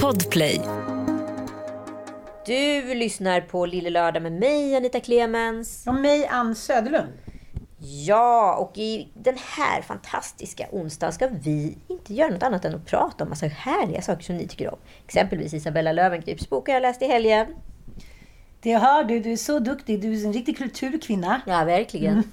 Podplay. Du lyssnar på Lille Lördag med mig, Anita Clemens. Och mig, Ann Söderlund. Ja, och i den här fantastiska onsdagen ska vi inte göra något annat än att prata om massa härliga saker som ni tycker om. Exempelvis Isabella Löwenkrips bok jag läst i helgen. Det hör du, du är så duktig. Du är en riktig kulturkvinna. Ja, verkligen. Mm.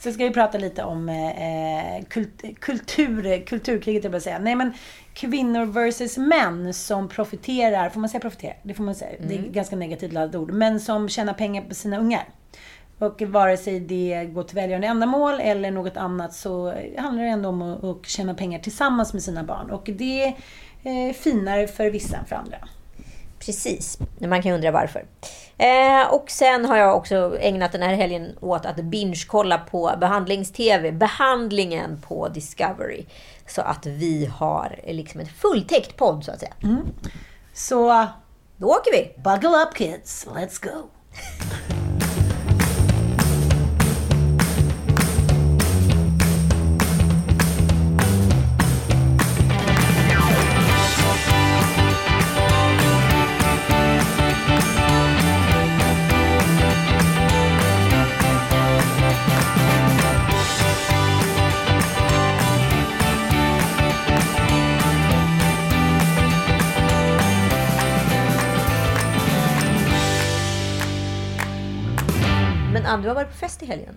Så ska vi prata lite om eh, kult, kultur, kulturkriget, jag säga. Nej, men kvinnor versus män som profiterar. Får man säga profiterar? Det får man säga. Mm. Det är ett ganska negativt laddat ord. Men som tjänar pengar på sina ungar. Och vare sig det går till välgörande ändamål eller något annat så handlar det ändå om att, att tjäna pengar tillsammans med sina barn. Och det är eh, finare för vissa än för andra. Precis. Man kan undra varför. Eh, och sen har jag också ägnat den här helgen åt att binge-kolla på behandlings-tv. Behandlingen på Discovery. Så att vi har liksom en fulltäckt podd så att säga. Mm. Så... Då åker vi! Buckle up kids, let's go! Du har varit på fest i helgen.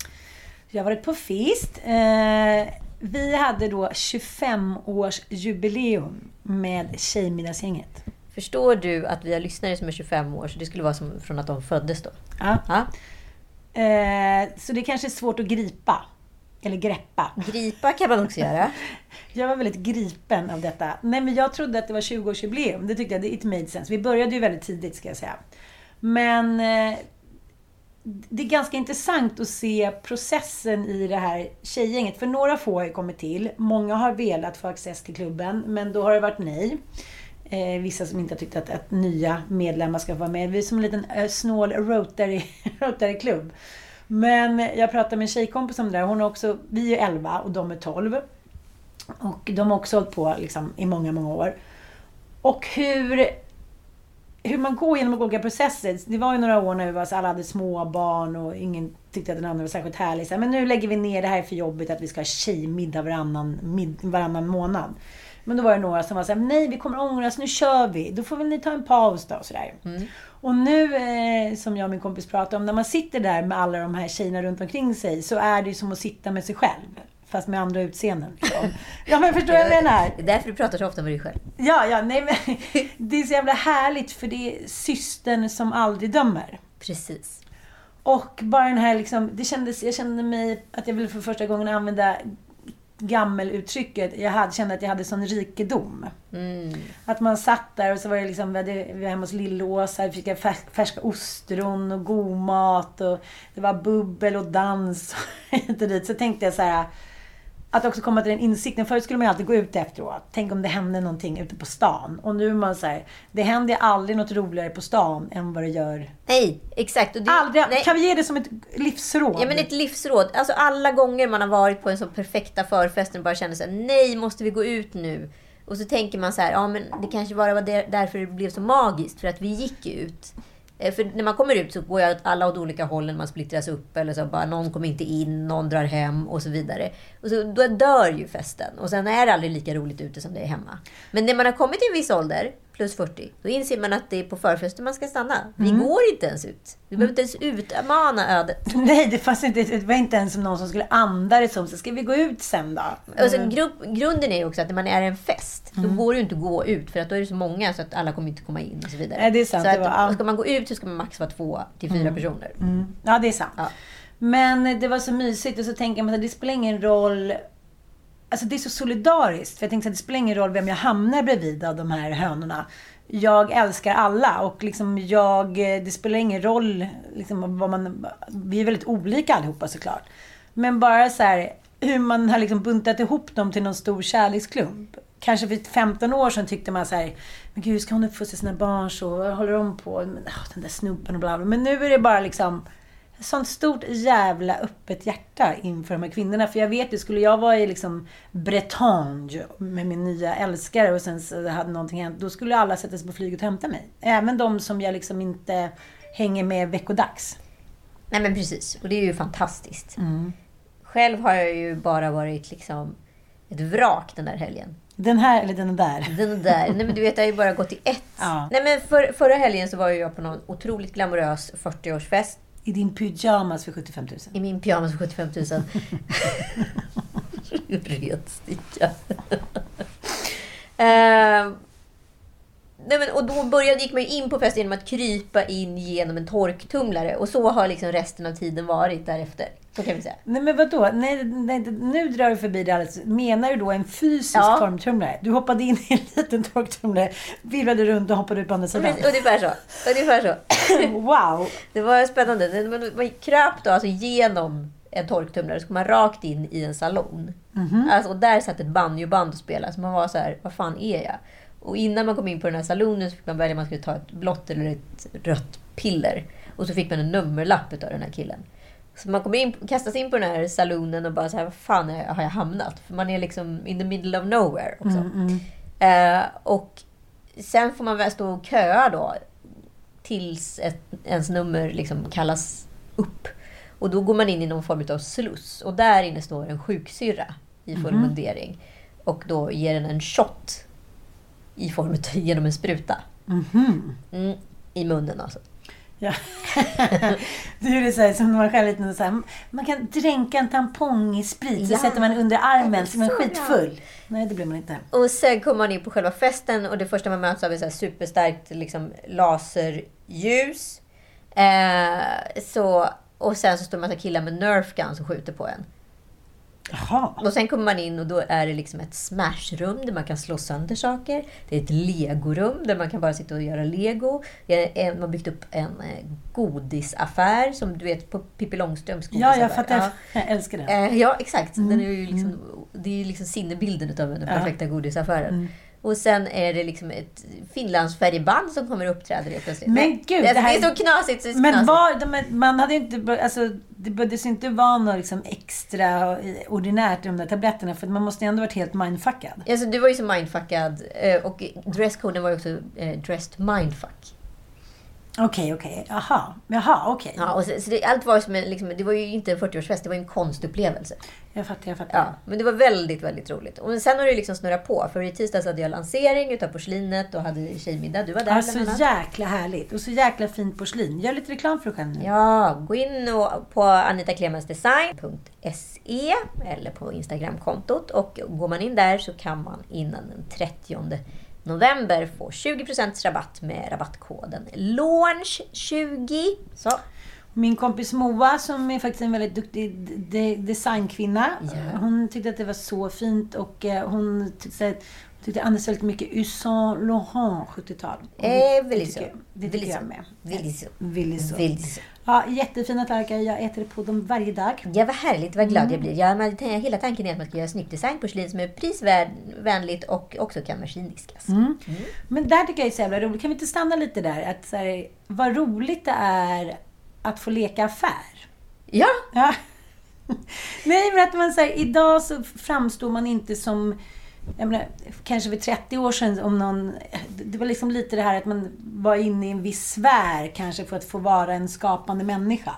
Jag har varit på fest. Eh, vi hade då 25-årsjubileum med Tjejmiddagsgänget. Förstår du att vi har lyssnare som är 25 år, så det skulle vara som från att de föddes då? Ja. ja. Eh, så det kanske är svårt att gripa. Eller greppa. Gripa kan man också göra. jag var väldigt gripen av detta. Nej, men jag trodde att det var 20-årsjubileum. Det tyckte jag, it made sense. Vi började ju väldigt tidigt, ska jag säga. Men eh, det är ganska intressant att se processen i det här tjejgänget. För några få har ju kommit till. Många har velat få access till klubben, men då har det varit nej. Eh, vissa som inte har tyckt att, att, nya medlemmar ska få vara med. Vi är som en liten eh, snål Rotary, Rotary-klubb. Men jag pratade med en tjejkompis om det där. Hon har också, vi är 11 och de är 12. Och de har också hållit på liksom, i många, många år. Och hur hur man går genom olika processer. Det var ju några år när vi var så alla hade små barn och ingen tyckte att den andra var särskilt härlig. Så men nu lägger vi ner det här för jobbet att vi ska ha tjejmiddag varannan, mid, varannan månad. Men då var det några som var såhär, nej vi kommer ångras, nu kör vi. Då får väl ni ta en paus då och sådär. Mm. Och nu, eh, som jag och min kompis pratade om, när man sitter där med alla de här tjejerna runt omkring sig så är det ju som att sitta med sig själv fast med andra utseenden. Liksom. Ja, men förstår du vad jag menar? Det är därför du pratar så ofta med dig själv. Ja, ja, nej men det är så jävla härligt för det är systern som aldrig dömer. Precis. Och bara den här liksom, det kändes, jag kände mig att jag ville för första gången använda gammeluttrycket. Jag hade, kände att jag hade sån rikedom. Mm. Att man satt där och så var det liksom, vi, hade, vi var hemma hos Lill-Åsa, vi fick färska ostron och god mat och det var bubbel och dans. och dit. Så tänkte jag så här, att också komma till den insikten. Förut skulle man ju alltid gå ut efteråt. Tänk om det hände någonting ute på stan. Och nu är man så här, det händer ju aldrig något roligare på stan än vad det gör... Nej, exakt. Och det, Aldrig, nej. Kan vi ge det som ett livsråd? Ja men ett livsråd. Alltså alla gånger man har varit på en så perfekta förfesten och bara känner sig nej, måste vi gå ut nu? Och så tänker man så här, ja men det kanske bara var där, därför det blev så magiskt, för att vi gick ut. Eh, för när man kommer ut så går ju alla åt olika hållen, man splittras upp eller så bara någon kommer inte in, någon drar hem och så vidare. Och så, då dör ju festen. Och sen är det aldrig lika roligt ute som det är hemma. Men när man har kommit till en viss ålder, plus 40, då inser man att det är på förfesten man ska stanna. Vi går inte ens ut. Vi behöver inte ens utmana ödet. Nej, det, fanns inte, det var inte ens som någon som skulle anda det som. Så ska vi gå ut sen då? Och sen grupp, grunden är ju också att när man är en fest, då går det ju inte att gå ut. För att då är det så många så att alla kommer inte komma in och så vidare. Nej, det är sant. Så Det var- att, ska man gå ut så ska man max vara två till fyra personer. Ja, det är sant. Ja. Men det var så mysigt och så tänker man att det spelar ingen roll Alltså det är så solidariskt. För jag tänkte att det spelar ingen roll vem jag hamnar bredvid av de här hönorna. Jag älskar alla och liksom jag, det spelar ingen roll liksom vad man... Vi är väldigt olika allihopa såklart. Men bara så här, hur man har liksom buntat ihop dem till någon stor kärleksklump. Kanske för 15 år sedan tyckte man så här, men gud, ska hon uppfostra sina barn så? Vad håller de på? Men, oh, den där snubben och bla bla. Men nu är det bara liksom sånt stort jävla öppet hjärta inför de här kvinnorna. För jag vet ju, skulle jag vara i liksom Bretagne med min nya älskare och sen så hade någonting hänt, då skulle alla sätta sig på flyget och hämta mig. Även de som jag liksom inte hänger med veckodags. Nej men precis. Och det är ju fantastiskt. Mm. Själv har jag ju bara varit liksom ett vrak den där helgen. Den här eller den där. Den där. Nej men du vet, jag har ju bara gått i ett. Ja. Nej men för, förra helgen så var jag på någon otroligt glamorös 40-årsfest. I din pyjamas för 75 000. I min pyjamas för 75 000. Retsticka. uh, nej men, och då började, gick man ju in på festen genom att krypa in genom en torktumlare. Och så har liksom resten av tiden varit därefter. Så kan vi säga. Nej men vadå? Nej, nej, nu drar du förbi det alldeles. Menar du då en fysisk Ja. formtumlare? Du hoppade in i en liten torktumlare, virvlade runt och hoppade ut på andra sidan. Ungefär så. Ungefär så. Wow! Det var spännande. Man, man kröp då alltså genom en torktumlare så kom man rakt in i en salon. Alltså, och där satt ett banjoband och spelade. Så man var så här, vad fan är jag? Och innan man kom in på den här salonen så fick man välja om man skulle ta ett blått eller ett rött piller. Och så fick man en nummerlapp av den här killen. Så man kommer in, kastas in på den här salonen och bara så här, vad fan är, har jag hamnat? För man är liksom in the middle of nowhere också. Eh, och sen får man väl stå och köa då tills ett, ens nummer liksom kallas upp. Och då går man in i någon form av sluss. Och där inne står en sjuksyrra i full mundering. Och då ger den en shot i form av, genom en spruta. Mm, I munnen alltså. Ja. du gjorde så här, som när man själv är liten, så här, man kan dränka en tampong i sprit, så Ja. sätter man under armen så man är skitfull. Nej, det blir man inte. Och sen kommer man in på själva festen och det första man möts av är så här superstarkt liksom, laserljus. Eh, så, och sen så står en massa killar med nerf guns och skjuter på en. Jaha. Och sen kommer man in och då är det liksom ett smashrum där man kan slå sönder saker. Det är ett legorum där man kan bara sitta och göra lego. Man har byggt upp en eh, godisaffär som du vet på Pippi Långstrumps Ja, jag godisaffär. fattar. Jag älskar det. Eh, ja, exakt. Den är ju liksom, Det är ju liksom sinnebilden av den perfekta godisaffären. Och sen är det liksom ett finlandsfärgband som kommer och uppträder helt plötsligt. Men gud, det, det här- det är så knasigt så det är så Men knasigt. var, man hade inte, alltså, det behövdes inte vara något liksom extra ordinärt i de där tabletterna, för man måste ju ändå varit helt mindfuckad. Alltså, du var ju så mindfuckad. eh, Och dresscoden var ju också eh, dressed mindfuck. Okej, okej. Jaha. Jaha, okej. Ja, och så, så det, allt var som en, liksom, det var ju inte en 40-årsfest, det var ju en konstupplevelse. Jag fattar, jag fattar. Ja, men det var väldigt, väldigt roligt. Och sen har det liksom snurrat på. För i tisdags hade jag lansering utav porslinet och hade tjejmiddag. Du var där Ja, så annat. jäkla härligt. Och så jäkla fint porslin. Gör lite reklam för dig själv nu. Ja, gå in och, på anitaklemensdesign.se eller på Instagramkontot. Och går man in där så kan man innan den 30 november få 20% rabatt med rabattkoden LAUNCH20. Så. Min kompis Moa, som är faktiskt en väldigt duktig de- designkvinna. Ja. Hon tyckte att det var så fint och eh, hon tyckte att Tyckte andas väldigt mycket Yves Saint Laurent 70-tal. Och Eh, det väldigt tycker så. jag- Det tycker Väldigt jag så. med. Väldigt så. Väldigt så. Väldigt så. Ja, jättefina tallrikar. Jag äter på dem varje dag. Ja, vad härligt. Vad glad Mm. jag blir. Ja, men, t- hela tanken är att man ska göra snyggt designporslin som är prisvänligt och också kan maskindiskas. Mm. Men där tycker jag är så jävla roligt. Kan vi inte stanna lite där? Att så här, vad roligt det är att få leka affär. Ja, Ja. Nej, men att man säger idag så framstår man inte som jag menar, kanske för 30 år sedan, om någon, det var liksom lite det här att man var inne i en viss sfär kanske för att få vara en skapande människa.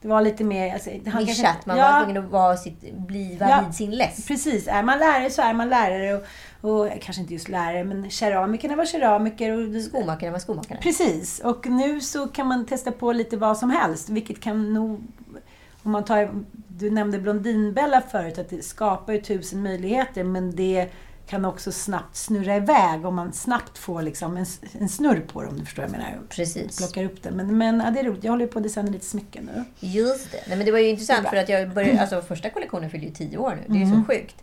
Det var lite mer... Alltså, han kanske nischat. Man ja, var tvungen att vara sitt, bli Ja. vid sin läst. Precis. Är man lärare så är man lärare. Och, och kanske inte just lärare, men keramikerna var keramiker. Och, Skomakarna var skomakarna. Precis. Och nu så kan man testa på lite vad som helst. Vilket kan nog... Om man tar, du nämnde Blondinbella förut, att det skapar ju tusen möjligheter. Men det kan också snabbt snurra iväg om man snabbt får liksom en, en snurr på det, om du förstår vad jag menar. Precis. Plockar upp det. Men, men ja, det är roligt. Jag håller ju på att designa lite smycken nu. Just det. Nej, men det var ju intressant för att jag började, alltså första kollektionen fyller ju tio år nu. Det är ju så sjukt.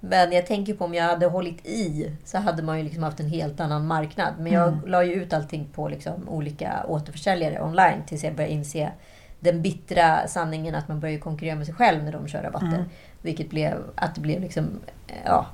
Men jag tänker på om jag hade hållit i så hade man ju liksom haft en helt annan marknad. Men jag la ju ut allting på liksom olika återförsäljare online tills jag började inse den bittra sanningen att man börjar konkurrera med sig själv när de kör rabatter. Vilket blev att det blev liksom, eh, ja,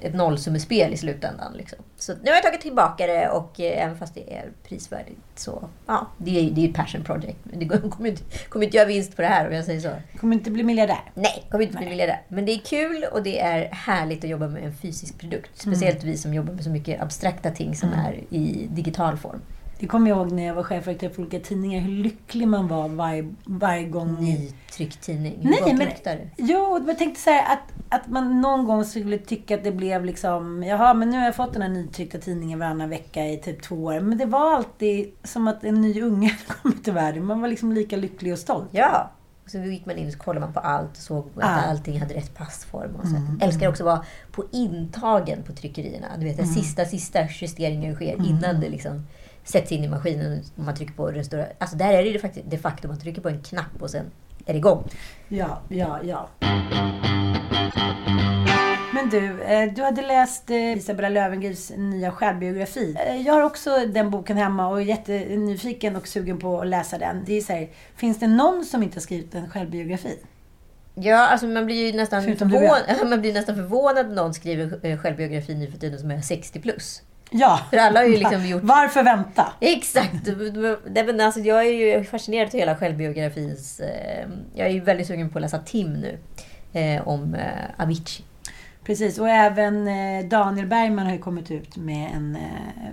ett nollsummespel i slutändan. Liksom. Så nu har jag tagit tillbaka det och eh, även fast det är prisvärdigt så, ja, det är är ett passion project. Men det kommer inte, kommer inte göra vinst på det här om jag säger så. Kommer inte bli miljardär. Nej, kommer inte bli miljardär. Men det är kul och det är härligt att jobba med en fysisk produkt. Speciellt vi som jobbar med så mycket abstrakta ting som är i digital form. Det kommer jag ihåg när jag var chefredaktör för olika tidningar, hur lycklig man var varje, varje gång. Ny tryckt tidning. Hur Nej, gott men- luktar det? Jo, jag tänkte så här att, att man någon gång skulle tycka att det blev liksom, jaha, men nu har jag fått den här nytryckta tidningen varannan vecka i typ två år. Men det var alltid som att en ny unge kom till världen. Man var liksom lika lycklig och stolt. Ja. Och så gick man in och så kollade man på allt och såg att Ah. allting hade rätt passform. Och så. Älskar också att vara på intagen på tryckerierna. Du vet, den sista, sista justeringen sker innan det liksom sätts in i maskinen och man trycker på restaurang. Alltså där är det ju faktiskt de facto man trycker på en knapp och sen är det igång. Ja, ja, ja. Men du, eh, du hade läst eh, Isabella Löwengrips nya självbiografi. Eh, Jag har också den boken hemma och är jättenyfiken och sugen på att läsa den. Det är så här, finns det någon som inte har skrivit en självbiografi? Ja, alltså man blir ju nästan, förvånad, man blir nästan förvånad när någon skriver självbiografi nu för tiden som är 60 plus. Ja. För alla har ju liksom gjort... Varför vänta? Exakt! Nej, men alltså, jag är ju fascinerad av hela självbiografins... Eh, jag är ju väldigt sugen på att läsa Tim nu. Eh, om eh, Avicii. Precis, och även Daniel Bergman har ju kommit ut med en,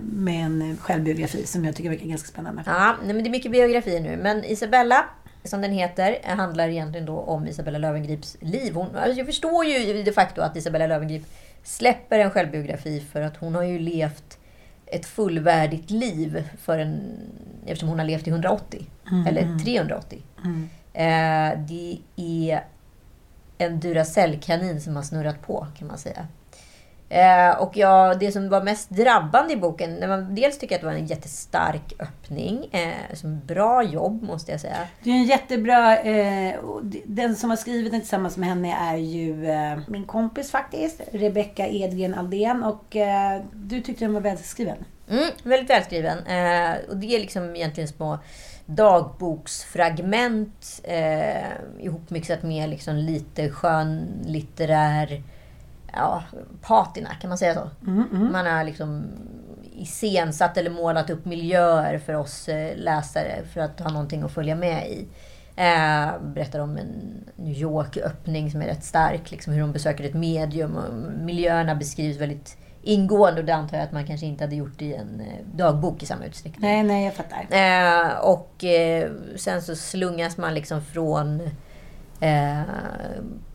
med en självbiografi som jag tycker verkar ganska spännande. Ja, nej, men det är mycket biografier nu. Men Isabella, som den heter, handlar egentligen då om Isabella Löwengrips liv. Hon, alltså jag förstår ju de facto att Isabella Löwengrip släpper en självbiografi för att hon har ju levt ett fullvärdigt liv för en, eftersom hon har levt i 180. Eller 380. Eh, det är en Duracell-kanin som har snurrat på, kan man säga. Eh, och ja, det som var mest drabbande i boken, när man dels tycker att det var en jättestark öppning, eh, som bra jobb måste jag säga. Det är en jättebra... Eh, den som har skrivit den tillsammans med henne är ju eh, min kompis faktiskt, Rebecca Edgren Aldén. Och eh, du tyckte den var välskriven. Mm, väldigt välskriven. Eh, och det är liksom egentligen små dagboksfragment eh, ihopmixat med liksom lite skön litterär ja, patina, kan man säga så? Man har liksom iscensatt eller målat upp miljöer för oss eh, läsare för att ha någonting att följa med i. Eh, berättar om en New York-öppning som är rätt stark. Liksom hur de besöker ett medium. Och miljöerna beskrivs väldigt ingående och det antar jag att man kanske inte hade gjort i en eh, dagbok i samma utsträckning. Nej, nej, jag fattar. Eh, och eh, sen så slungas man liksom från eh,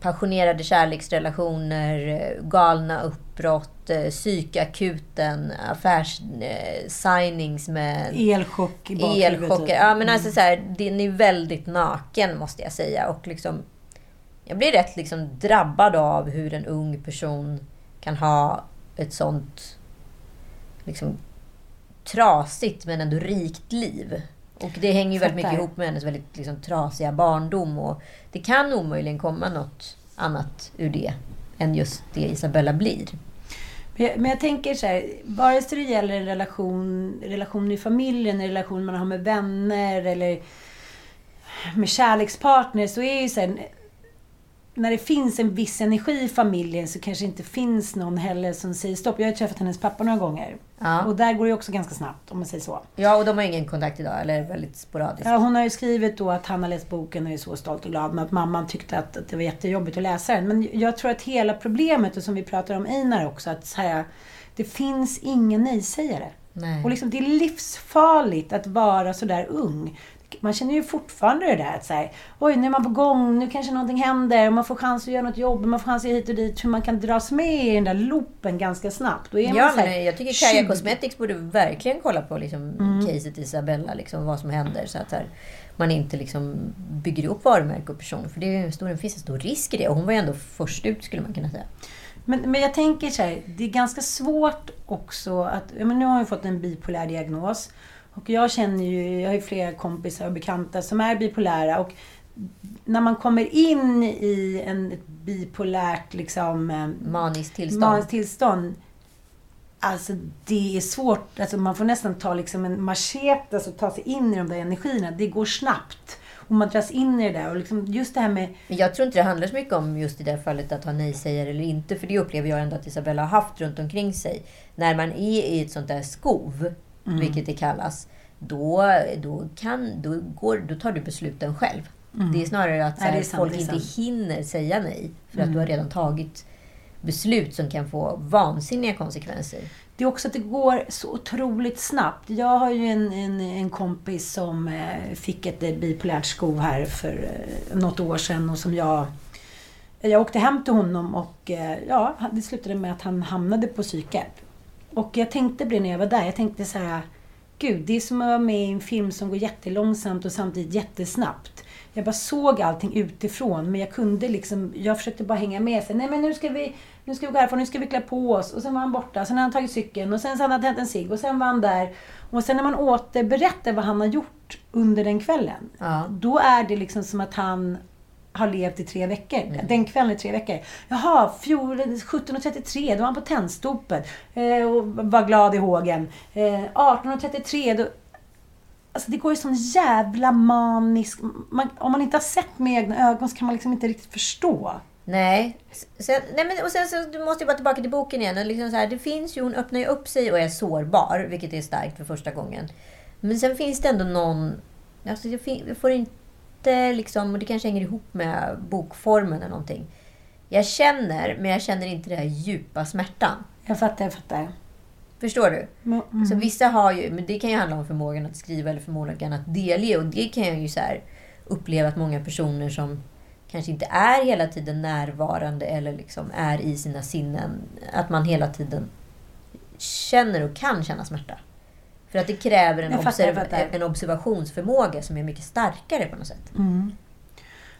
passionerade kärleksrelationer, eh, galna uppbrott, eh, psykakuten, affärssignings med Elchock i elchocker. typ. Ja, men alltså så här, den är väldigt naken måste jag säga. Och liksom, jag blir rätt liksom drabbad av hur en ung person kan ha ett sånt liksom, trasigt men ändå rikt liv. Och det hänger ju väldigt mycket ihop med hennes väldigt liksom, trasiga barndom. Och det kan omöjligen komma något annat ur det än just det Isabella blir. Men jag, men jag tänker så här, vare sig det gäller en relation, relation i familjen, en relation man har med vänner eller med kärlekspartner så är ju så här, när det finns en viss energi i familjen så kanske det inte finns någon heller som säger stopp. Jag har träffat hennes pappa några gånger. Ja. Och där går det också ganska snabbt, om man säger så. Ja, och de har ingen kontakt idag, eller väldigt sporadiskt. Ja, hon har ju skrivit då att han har läst boken och är så stolt och glad. Men att mamman tyckte att, att det var jättejobbigt att läsa den. Men jag tror att hela problemet, och som vi pratar om Einar också, att här, det finns ingen nej-sägare. Nej. Och liksom, det är livsfarligt att vara sådär ung. Man känner ju fortfarande det där att säga, oj nu är man på gång, nu kanske någonting händer, man får chans att göra något jobb, man får chans att hit och dit. Hur man kan dras med i den där loopen ganska snabbt. Då är Ja, så här men jag tycker Kaja 20. Cosmetics borde verkligen kolla på liksom, Mm. caset Isabella, liksom, vad som händer. Så att så här, man inte liksom, bygger upp varumärke och person. För det, är en stor, det finns en stor risk i det. Och hon var ju ändå först ut, skulle man kunna säga. Men, men jag tänker så här, det är ganska svårt också att... Men nu har hon fått en bipolär diagnos. Och jag känner ju, jag har ju flera kompisar och bekanta som är bipolära. Och när man kommer in i en, ett bipolärt liksom... eh, Maniskt tillstånd. maniskt tillstånd. Alltså det är svårt. Alltså man får nästan ta liksom en machete och ta sig in i de där energierna. Det går snabbt. Och man dras in i det där. Och liksom just det här med... Jag tror inte det handlar så mycket om just i det här fallet att ha nej-sägare eller inte. För det upplever jag ändå att Isabella har haft runt omkring sig. När man är i ett sånt där skov, Mm. vilket det kallas, då, då, kan, då, går, då tar du besluten själv. Det är snarare att här, är sant, folk inte. Mm. hinner säga nej. För att du har redan tagit beslut som kan få vansinniga konsekvenser. Det är också att det går så otroligt snabbt. Jag har ju en, en, en kompis som eh, fick ett eh, bipolärt skov här för eh, något år sedan och som jag... Jag åkte hem till honom och ja, det slutade med att han hamnade på psyket. Och jag tänkte på det när jag var där. Jag tänkte så här... Gud, det är som att vara med i en film som går jättelångsamt och samtidigt jättesnabbt. Jag bara såg allting utifrån, men jag kunde liksom... Jag försökte bara hänga med. Så, Nej, men nu ska vi, nu ska vi gå härifrån, nu ska vi klä på oss. Och sen var han borta, sen hade han tagit cykeln och sen så hade han tänt en cigg och sen var han där. Och sen när man återberättar vad han har gjort under den kvällen, Ja. då är det liksom som att han har levt i tre veckor. Den kvällen i tre veckor. Jaha, fjol, 17.33, då var han på Tennstopet eh, och var glad i hågen. Eh, 18.33, då... Alltså det går ju sån jävla manisk... Man, om man inte har sett med egna ögon så kan man liksom inte riktigt förstå. Nej. Sen, nej men, och sen så du måste jag bara tillbaka till boken igen. Och liksom så här, det finns ju, hon öppnar ju upp sig och är sårbar, vilket är starkt för första gången. Men sen finns det ändå någon... Alltså jag får inte liksom... Och det kanske hänger ihop med bokformen eller någonting. Jag känner, men jag känner inte den här djupa smärtan. Jag fattar, jag fattar. Förstår du? Mm, mm. Så vissa har ju, men det kan ju handla om förmågan att skriva eller förmågan att delge. Och det kan jag ju så här uppleva att många personer som kanske inte är hela tiden närvarande eller liksom är i sina sinnen, att man hela tiden känner och kan känna smärta. För att det kräver en, fattar, observ- fattar. en observationsförmåga som är mycket starkare på något sätt. Mm.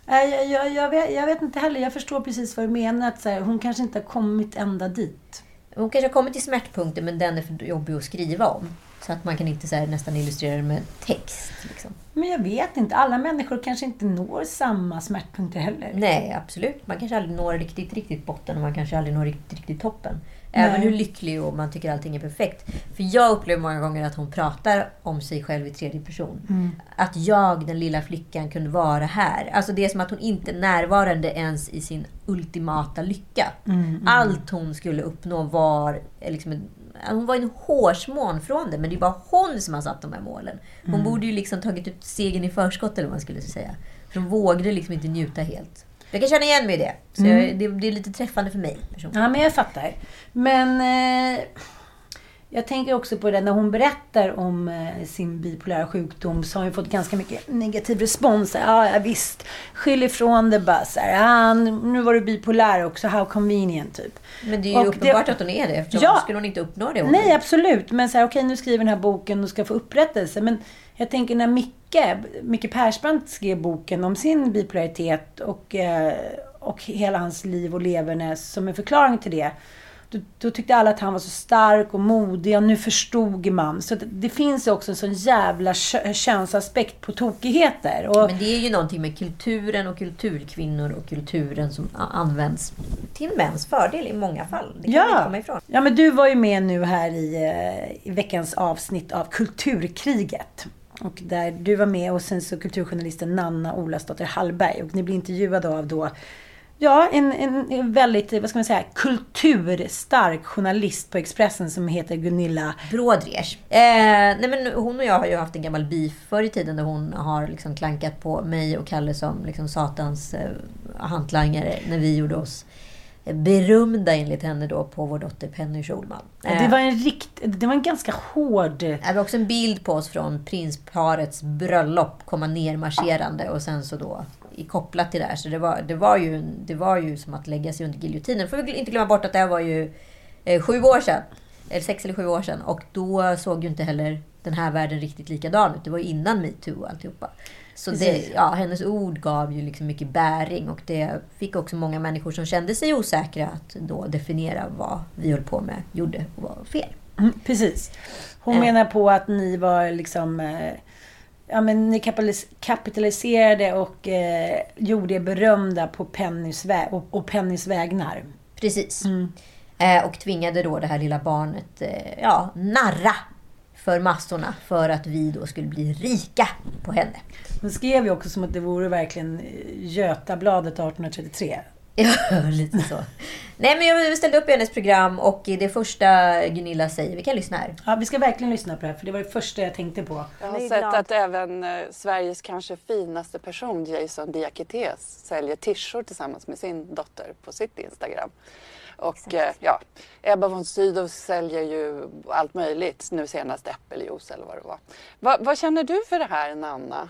Jag, jag, jag, vet, jag vet inte heller. Jag förstår precis vad du menar. Att så här, hon kanske inte har kommit ända dit. Hon kanske har kommit till smärtpunkten men den är för jobbig att skriva om. Så att man kan inte så här, nästan illustrera det med text. Liksom. Men jag vet inte. Alla människor kanske inte når samma smärtpunkter heller. Nej, absolut. Man kanske aldrig når riktigt, riktigt botten och man kanske aldrig når riktigt, riktigt toppen. Även Nej. hur lycklig och man tycker allting är perfekt. För jag upplever många gånger att hon pratar om sig själv i tredje person. Mm. Att jag, den lilla flickan, kunde vara här. Alltså det är som att hon inte är närvarande ens i sin ultimata lycka. Mm, Allt hon skulle uppnå var eh, liksom hon var en hårsmån från det, men det bara hon som har satt de här målen. Hon Mm. borde ju liksom tagit ut segern i förskott, eller vad man skulle säga. För hon vågade liksom inte njuta helt. Jag kan känna igen mig i det. Så Mm. jag, det, det är lite träffande för mig personligen. Ja, men jag fattar. Men eh, jag tänker också på det när hon berättar om eh, sin bipolära sjukdom så har hon fått ganska mycket negativ respons. Ja, ja visst. Skyll ifrån det bara. Så här, ah, nu var du bipolär också. How convenient, typ. Men det är ju Och uppenbart det- att hon är det. Eftersom Ja. skulle hon inte uppnå det. Nej, absolut. Men så här, okej, nu skriver den här boken och ska få upprättelse. Men jag tänker när Micke, Micke Persbrandt skrev boken om sin bipolaritet och, eh, och hela hans liv och leverne som en förklaring till det. Då, då tyckte alla att han var så stark och modig och nu förstod man. Så det, det finns också en sån jävla kö, könsaspekt på tokigheter. Och, Men det är ju någonting med kulturen och kulturkvinnor och kulturen som används till mäns fördel i många fall. Det kan ja. man komma ifrån. Ja, men du var ju med nu här i, eh, i veckans avsnitt av Kulturkriget. Och där du var med och sen så kulturjournalisten Nanna Olasdotter Hallberg. Och ni blir intervjuade av då Ja, en, en väldigt, vad ska man säga, kulturstark journalist på Expressen som heter Gunilla Brådrers. Eh, nej men hon och jag har ju haft en gammal beef förr i tiden där hon har liksom klankat på mig och Kalle som liksom satans eh, hantlangare när vi gjorde oss berömda enligt henne då på vår dotter Penny Schulman. Det var en rikt, det var en ganska hård... Det var också en bild på oss från prinsparets bröllop komma ner marscherande och sen så då kopplat till det här. Så det var, det, var ju, det var ju som att lägga sig under giljotinen. Får vi inte glömma bort att det här var ju eh, sju år sedan. Eller sex eller sju år sedan. Och då såg ju inte heller den här världen riktigt likadan ut. Det var ju innan metoo och alltihopa. Så det, ja, hennes ord gav ju liksom mycket bäring och det fick också många människor som kände sig osäkra att då definiera vad vi höll på med, gjorde och var fel. Mm, precis. Hon äh. menar på att ni var liksom eh, ja, men ni kapitaliserade och eh, gjorde er berömda på Pennys, vä och, och Pennys vägnar. Precis. Mm. Eh, och tvingade då det här lilla barnet eh, ja, narra för massorna för att vi då skulle bli rika på henne. Hon skrev ju också som att det vore verkligen Götabladet 1833. Ja, lite så. Nej, men jag ställde upp i hennes program och det första Gunilla säger, vi kan lyssna här. Ja, vi ska verkligen lyssna på det här, för det var det första jag tänkte på. Jag har sett att även eh, Sveriges kanske finaste person, Jason Diakité,s säljer tishor tillsammans med sin dotter på sitt Instagram. Och eh, ja, Ebba von Sydow säljer ju allt möjligt, nu senast äppeljuice eller vad det var. Va, vad känner du för det här, Nanna?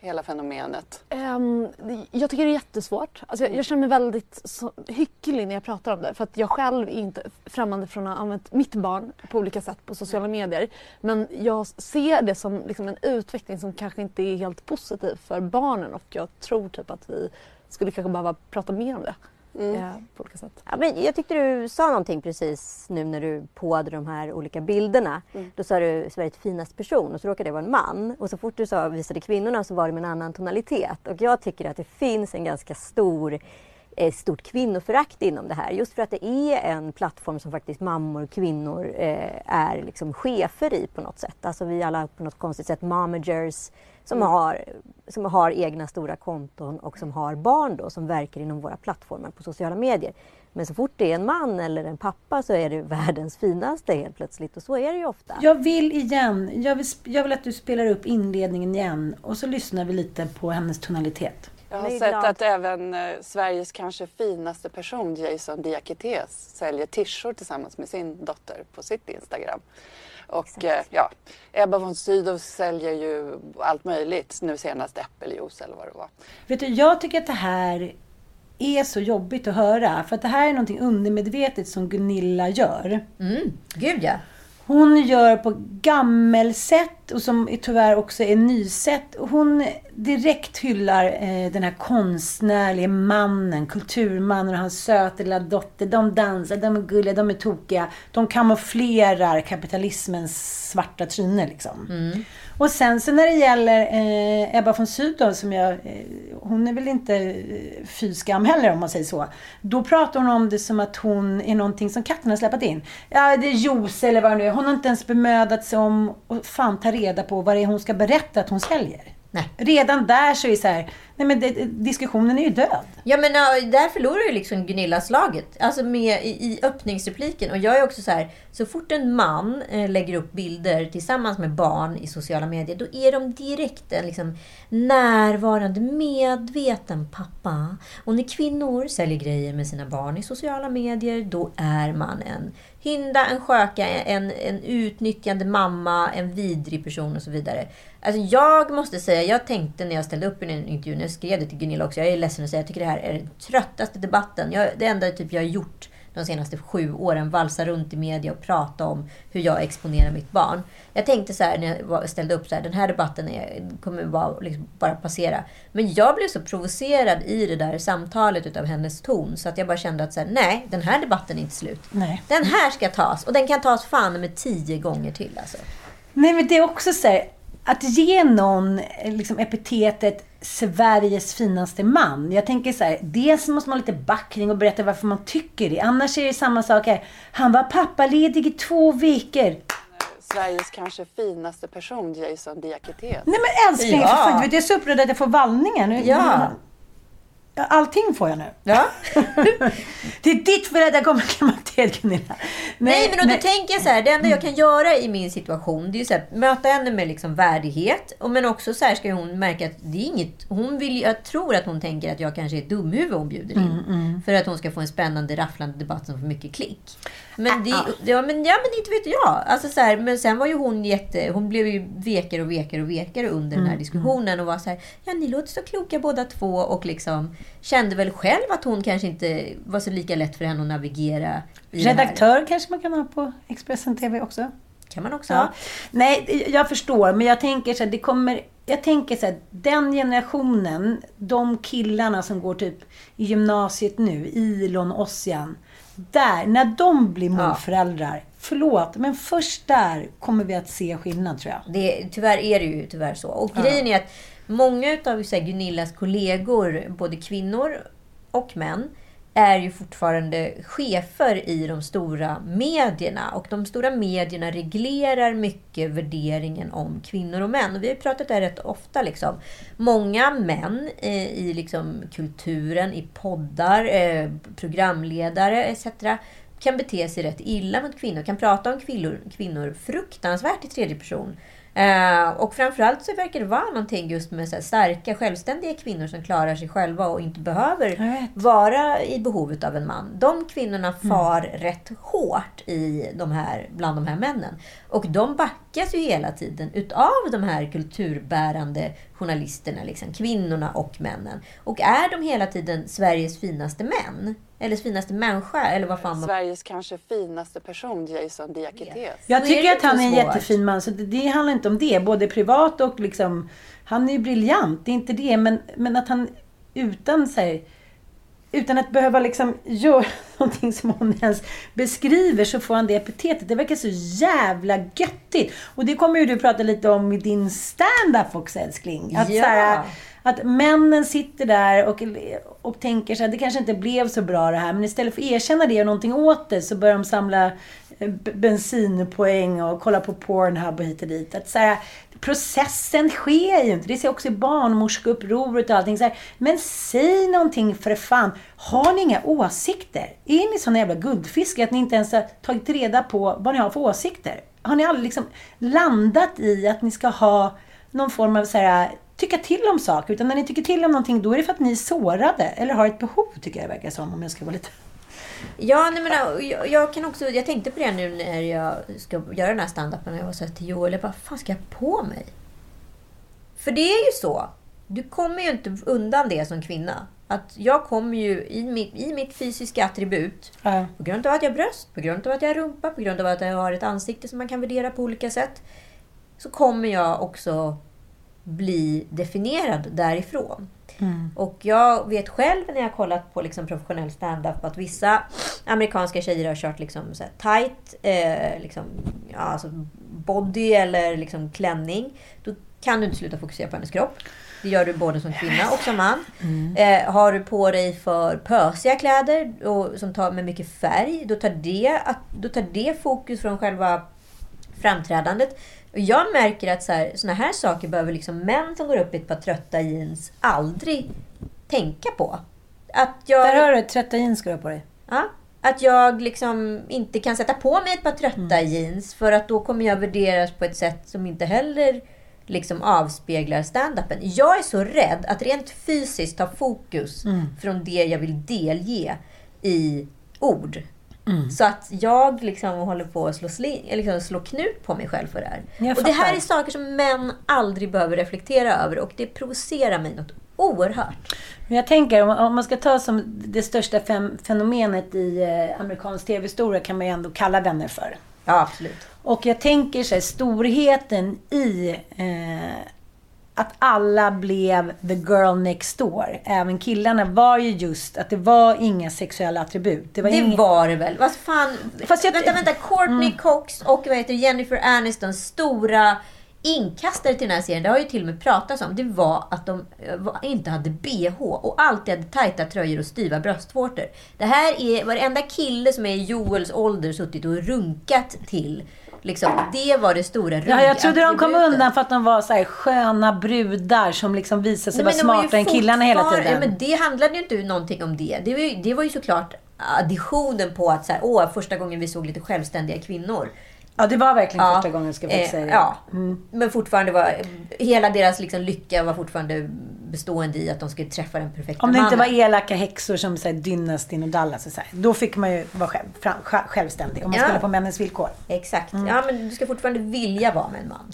hela fenomenet? Um, jag tycker det är jättesvårt. Alltså jag, jag känner mig väldigt så, hycklig när jag pratar om det för att jag själv är inte främmande från att ha använt mitt barn på olika sätt på sociala medier. Men jag ser det som liksom en utveckling som kanske inte är helt positiv för barnen och jag tror typ att vi skulle kanske behöva prata mer om det. Mm. Eh, på olika sätt. Ja, men jag tyckte du sa någonting precis nu när du påade de här olika bilderna. Mm. Då sa du Sveriges finaste person och så råkade det vara en man. Och så fort du sa, visade kvinnorna så var det med en annan tonalitet. Och jag tycker att det finns en ganska stor eh, stort kvinnoförakt inom det här. Just för att det är en plattform som faktiskt mammor och kvinnor eh, är liksom chefer i på något sätt. Alltså vi alla på något konstigt sätt momagers som, mm. har, som har egna stora konton och som har barn då som verkar inom våra plattformar på sociala medier. Men så fort det är en man eller en pappa så är det världens finaste helt plötsligt och så är det ju ofta. Jag vill igen, jag vill, jag vill att du spelar upp inledningen igen och så lyssnar vi lite på hennes tonalitet. Jag har sett att även eh, Sveriges kanske finaste person, Jason Diakité, säljer tishor tillsammans med sin dotter på sitt Instagram. Och eh, ja, Ebba von Sydow säljer ju allt möjligt, nu senast äppeljuice eller vad det var. Vet du, jag tycker att det här är så jobbigt att höra. För att det här är någonting undermedvetet som Gunilla gör. Mm, gud ja. Hon gör på gammelsätt och som tyvärr också är nysätt. Hon direkt hyllar eh, den här konstnärliga mannen, kulturmannen och hans söta lilla dotter. De dansar, de är gulliga, de är tokiga. De kamouflerar kapitalismens svarta tryne liksom. Mm. Och sen så när det gäller eh, Ebba von Sydow, som jag, eh, hon är väl inte eh, fy heller om man säger så. Då pratar hon om det som att hon är någonting som katten har släpat in. Ja, det är juice eller vad det nu är. Hon har inte ens bemödat sig om att fan ta reda på vad det är hon ska berätta att hon säljer. Nej. Redan där så är så här, nej men det, diskussionen är ju död. Ja men där förlorar ju liksom Gunilla slaget. Alltså med i, i öppningsrepliken. Och jag är också så här, så fort en man eh, lägger upp bilder tillsammans med barn i sociala medier, då är de direkt en liksom närvarande, medveten pappa. Och när kvinnor säljer grejer med sina barn i sociala medier, då är man en hynda, en sköka, en, en utnyttjande mamma, en vidrig person och så vidare. Alltså jag måste säga, jag tänkte när jag ställde upp i den intervjun, jag skrev det till Gunilla också, jag är ledsen att säga, jag tycker det här är den tröttaste debatten. Jag, det enda typ jag har gjort de senaste sju åren, valsa runt i media och prata om hur jag exponerar mitt barn. Jag tänkte så här när jag ställde upp så här, den här debatten är, kommer bara, liksom, bara passera. Men jag blev så provocerad i det där samtalet utav hennes ton så att jag bara kände att så här, nej, den här debatten är inte slut. Nej. Den här ska tas och den kan tas fan med tio gånger till alltså. Nej men det är också så här, att ge någon liksom, epitetet Sveriges finaste man. Jag tänker så här, dels måste man ha lite backning och berätta varför man tycker det. Annars är det samma sak här. Han var pappaledig i två veckor. Sveriges kanske finaste person, Jason Diakité. Nej men älskling, Ja. för, för, jag är så upprörd att jag får vallningar. Nu, Ja. Allting får jag nu. Ja. Det är ditt klimakteriet Gunilla. Nej, men och då tänker jag så här, det enda jag kan göra i min situation, det är så här, möta henne med liksom värdighet. Och men också så här ska hon märka att det är inget, hon vill, jag tror att hon tänker att jag kanske är ett dumhuvud hon bjuder in. För att hon ska få en spännande, rafflande debatt som får mycket klick. Men, det, ja, men, ja, men inte vet jag. Alltså, så här, men sen var ju hon jätte, hon blev ju vekare och vekare och vekare under den här diskussionen. Och var så här, ja ni låter så kloka båda två. Och liksom kände väl själv att hon kanske inte var så lika lätt för henne att navigera. Redaktör kanske man kan ha på Expressen TV också. kan man också Ja. ha. Nej, jag förstår. Men jag tänker så här, det kommer... Jag tänker så här, den generationen, de killarna som går typ i gymnasiet nu, Ilon, Ossian. Där, när de blir morföräldrar. Förlåt, men först där kommer vi att se skillnad tror jag. Det, tyvärr är det ju tyvärr så. Och grejen är att många av Gunillas kollegor, både kvinnor och män, är ju fortfarande chefer i de stora medierna. Och de stora medierna reglerar mycket värderingen om kvinnor och män. Och vi har ju pratat här rätt ofta. Liksom. Många män eh, i liksom, kulturen, i poddar, eh, programledare etc. kan bete sig rätt illa mot kvinnor. Kan prata om kvinnor, kvinnor fruktansvärt i tredje person. Eh, och framförallt så verkar det vara någonting just med så starka, självständiga kvinnor som klarar sig själva och inte behöver vara i behovet av en man. De kvinnorna far rätt hårt i de här, bland de här männen. Och de backas ju hela tiden utav de här kulturbärande journalisterna, liksom, kvinnorna och männen. Och är de hela tiden Sveriges finaste män? Eller finaste människa? Eller vad fan man... Sveriges kanske finaste person, Jason Diakité. Jag tycker att han är en jättefin man, så det, det handlar inte om det. Både privat och liksom... Han är ju briljant, det är inte det. Men, men att han utan här, utan att behöva liksom göra någonting som hon ens beskriver så får han det epitetet. Det verkar så jävla göttigt. Och det kommer ju du prata lite om i din stand-up också älskling. Att, Ja. här, att männen sitter där och, och tänker så här, det kanske inte blev så bra det här. Men istället för att erkänna det och göra någonting åt det så börjar de samla bensinpoäng och kolla på Pornhub och hit och dit. Att så här, processen sker ju inte. Det ser också i barnmorskeupproret och allting. Så här, men säg någonting för fan. Har ni inga åsikter? Är ni såna jävla guldfiskar att ni inte ens har tagit reda på vad ni har för åsikter? Har ni aldrig liksom landat i att ni ska ha någon form av så här, tycka till om saker? Utan när ni tycker till om någonting, då är det för att ni är sårade. Eller har ett behov, tycker jag det verkar som. Om jag ska vara lite... Ja, nej, men, äh, jag, jag kan också... Jag tänkte på det nu när jag ska göra den här standupen. Jag var så här till Joel, jag bara, fan ska jag på mig? För det är ju så. Du kommer ju inte undan det som kvinna. Att jag kommer ju i mitt, i mitt fysiska attribut, Ja. på grund av att jag har bröst, på grund av att jag har rumpa, på grund av att jag har ett ansikte som man kan värdera på olika sätt, så kommer jag också bli definierad därifrån. Och jag vet själv när jag har kollat på liksom professionell stand-up att vissa amerikanska tjejer har kört liksom så tight eh, liksom, ja, alltså body eller liksom klänning. Då kan du inte sluta fokusera på hennes kropp. Det gör du både som kvinna och som man. Eh, har du på dig för pösiga kläder och, som tar med mycket färg, då tar, det, då tar det fokus från själva framträdandet. Och jag märker att så här, såna här saker behöver liksom män som går upp i ett par trötta jeans aldrig tänka på. Att jag, Där har du trötta jeans du ha på dig. ja, att jag liksom inte kan sätta på mig ett par trötta jeans för att då kommer jag värderas på ett sätt som inte heller liksom avspeglar standupen. Jag är så rädd att rent fysiskt ta fokus från det jag vill delge i ord. Så att jag liksom håller på att slå, eller liksom slå knut på mig själv för det här. Jag och det här är saker som män aldrig behöver reflektera över och det provocerar mig något oerhört. Men jag tänker, om, man ska ta som det största fenomenet i eh, amerikansk tv-historia kan man ju ändå kalla vänner för. Ja, absolut. Och jag tänker så här, storheten i eh, att alla blev the girl next door. Även killarna var ju just att det var inga sexuella attribut. Det var, Det inga... var det väl? Vad fan? Fast jag- Vänta, vänta. Courtney Cox och vad heter Jennifer Aniston, stora inkastare till den här serien, det har ju till och med pratats om, det var att de eh, inte hade bh och alltid hade tajta tröjor och styva bröstvårtor. Det här är varenda kille som är i Joels ålder suttit och runkat till. Liksom, det var det stora Ja, jag trodde de kom undan för att de var så här sköna brudar som liksom visade sig vara smartare än killarna hela tiden. Ja, men det handlade ju inte någonting om det. Det var ju, det var ju såklart additionen på att så här, åh, första gången vi såg lite självständiga kvinnor. Ja, det var verkligen Ja, första gången, ska jag eh, säga. Ja, Mm. men fortfarande var hela deras liksom, lycka var fortfarande bestående i att de skulle träffa den perfekta Om det inte var mannen. elaka häxor som så här, Dynastin och Dallas och så här, Då fick man ju vara själv, fram, sj- självständig. Om man Ja. skulle på männens villkor. Exakt. Mm. Ja, men du ska fortfarande vilja vara med en man.